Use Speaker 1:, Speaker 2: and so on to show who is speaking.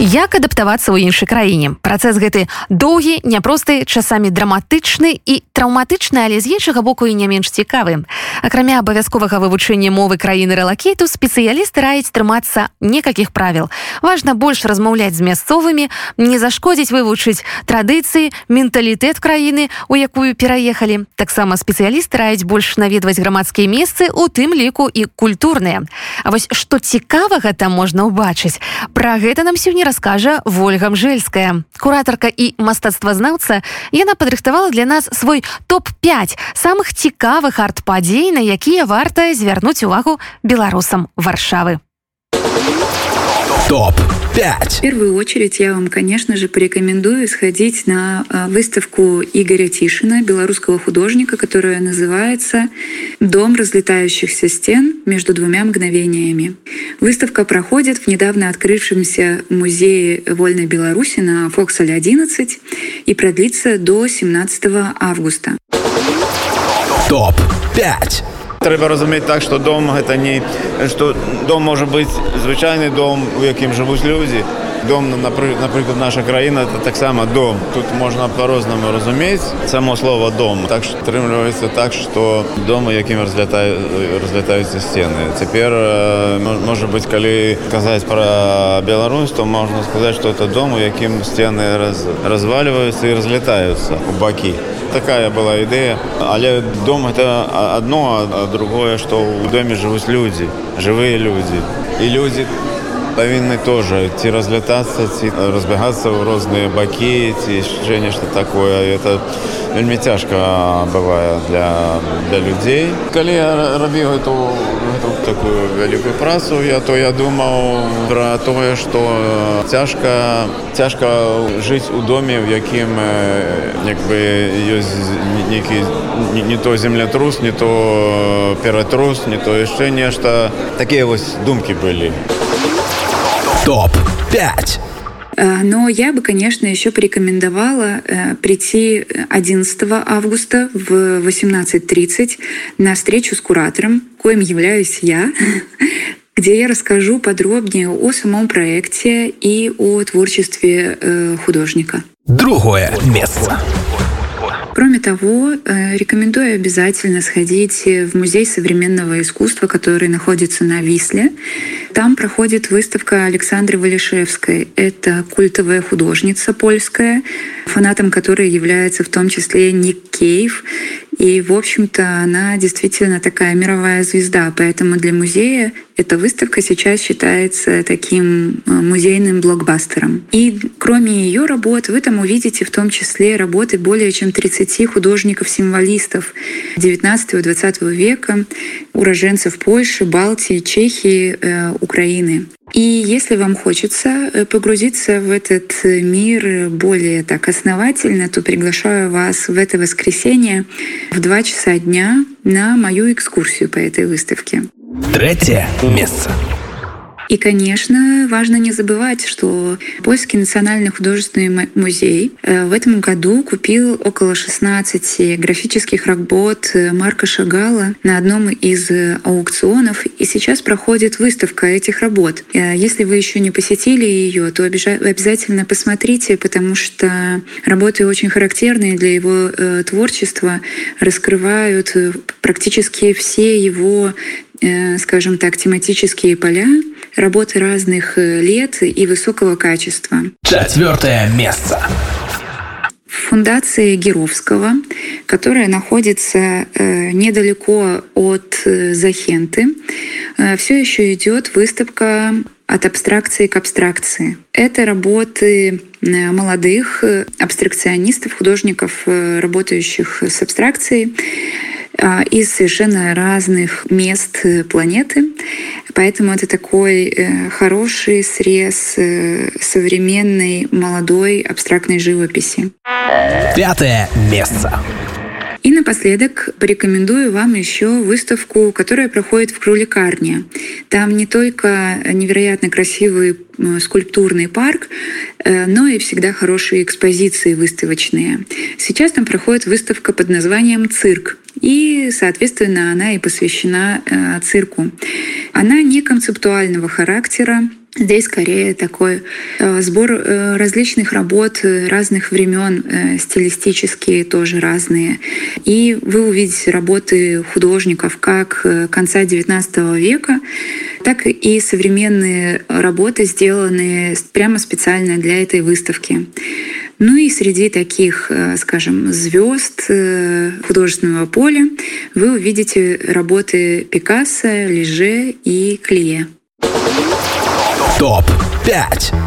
Speaker 1: як адаптавацца ў іншай краіне? Працэс гэты доўгі няпросты часамі драматычны і траўматычны але з іншага боку і не менш цікавы. Акрамя абавязковага вывучэння мовы краіны рэлакейту спецыялісты раяць трымацца некалькіх правіл. Важна больш размаўляць з мясцовымі не зашкодзіць вывучыць традыцыі менталітэт краіны у якую пераехалі. Таксама спецыялісты раяць больш наведваць грамадскія месцы у тым ліку і культурныя. А вось што цікавага там можна ўбачыць пра гэта нам сёння раскажа ольга мжельская куратарка і мастацтвазнаўца яна падрыхтавала для нас свой топ-5 самых цікавых арт-падзей на якія варта звярнуць увагу беларусам варшавы
Speaker 2: топ 5.
Speaker 3: В первую очередь я вам, конечно же, порекомендую сходить на а, выставку Игоря Тишина, белорусского художника, которая называется «Дом разлетающихся стен между двумя мгновениями». Выставка проходит в недавно открывшемся музее Вольной Беларуси на Фоксале 11 и продлится до 17 августа.
Speaker 2: Топ 5.
Speaker 4: Треба розуміти так, що дом це не що дом може бути звичайний дом, у яким живуть люди. Дом, наприклад, наша країна це так само дом. Тут можна по-розному розуміти само слово дом. Так що тримується так, що дом, яким розлітає, розлітаються стіни. Тепер може бути, коли казати про Білорусь, то можна сказати, що це дом, у яким стіни роз, розвалюються і розлітаються у боки. такая была идея. Але дом это одно, а другое, что в доме живут люди, живые люди. И люди павінны тоже ці разлятацца ці разбегацца ў розныя бакі ці яшчэ нешта такое это вельмі цяжка бывае для для людзей калі я рабіў эту, эту такую вялікую працу я то я думаў пра тое што цяжка цяжка жыць у доме в якім як бы ёсць нейкі не, не то землятрус не то ператрус не то яшчэ нешта такія вось думкі былі
Speaker 2: Топ-5.
Speaker 3: Но я бы, конечно, еще порекомендовала э, прийти 11 августа в 18.30 на встречу с куратором, коим являюсь я, где я расскажу подробнее о самом проекте и о творчестве э, художника.
Speaker 2: Другое место.
Speaker 3: Кроме того, э, рекомендую обязательно сходить в Музей современного искусства, который находится на Висле. Там проходит выставка Александры Валишевской. Это культовая художница польская, фанатом которой является в том числе Ник Кейв. И, в общем-то, она действительно такая мировая звезда. Поэтому для музея эта выставка сейчас считается таким э, музейным блокбастером. И кроме ее работ, вы там увидите в том числе работы более чем 30 художников-символистов 19-20 века, уроженцев Польши, Балтии, Чехии, э, Украины. И если вам хочется э, погрузиться в этот мир более так основательно, то приглашаю вас в это воскресенье в 2 часа дня на мою экскурсию по этой выставке.
Speaker 2: Третье место.
Speaker 3: И, конечно, важно не забывать, что Польский национальный художественный музей э, в этом году купил около 16 графических работ Марка Шагала на одном из аукционов, и сейчас проходит выставка этих работ. Э, если вы еще не посетили ее, то обязательно посмотрите, потому что работы очень характерные для его э, творчества, раскрывают практически все его скажем так, тематические поля, работы разных э, лет и высокого качества.
Speaker 2: Четвертое место.
Speaker 3: Фундации Геровского, которая находится э, недалеко от э, Захенты, все еще идет выставка от абстракции к абстракции. Это работы молодых абстракционистов, художников, работающих с абстракцией из совершенно разных мест планеты. Поэтому это такой э, хороший срез э, современной молодой абстрактной живописи.
Speaker 2: Пятое место.
Speaker 3: И напоследок порекомендую вам еще выставку, которая проходит в Кроликарне. Там не только невероятно красивый скульптурный парк, э, но и всегда хорошие экспозиции выставочные. Сейчас там проходит выставка под названием «Цирк». И, соответственно, она и посвящена цирку. Она не концептуального характера, Здесь скорее такой э, сбор э, различных работ э, разных времен, стилистические тоже разные. И вы увидите работы художников как конца XIX века, так и современные работы, сделанные прямо специально для этой выставки. Ну и среди таких, скажем, звезд художественного поля вы увидите работы Пикассо, Леже и Клие.
Speaker 2: ТОП-5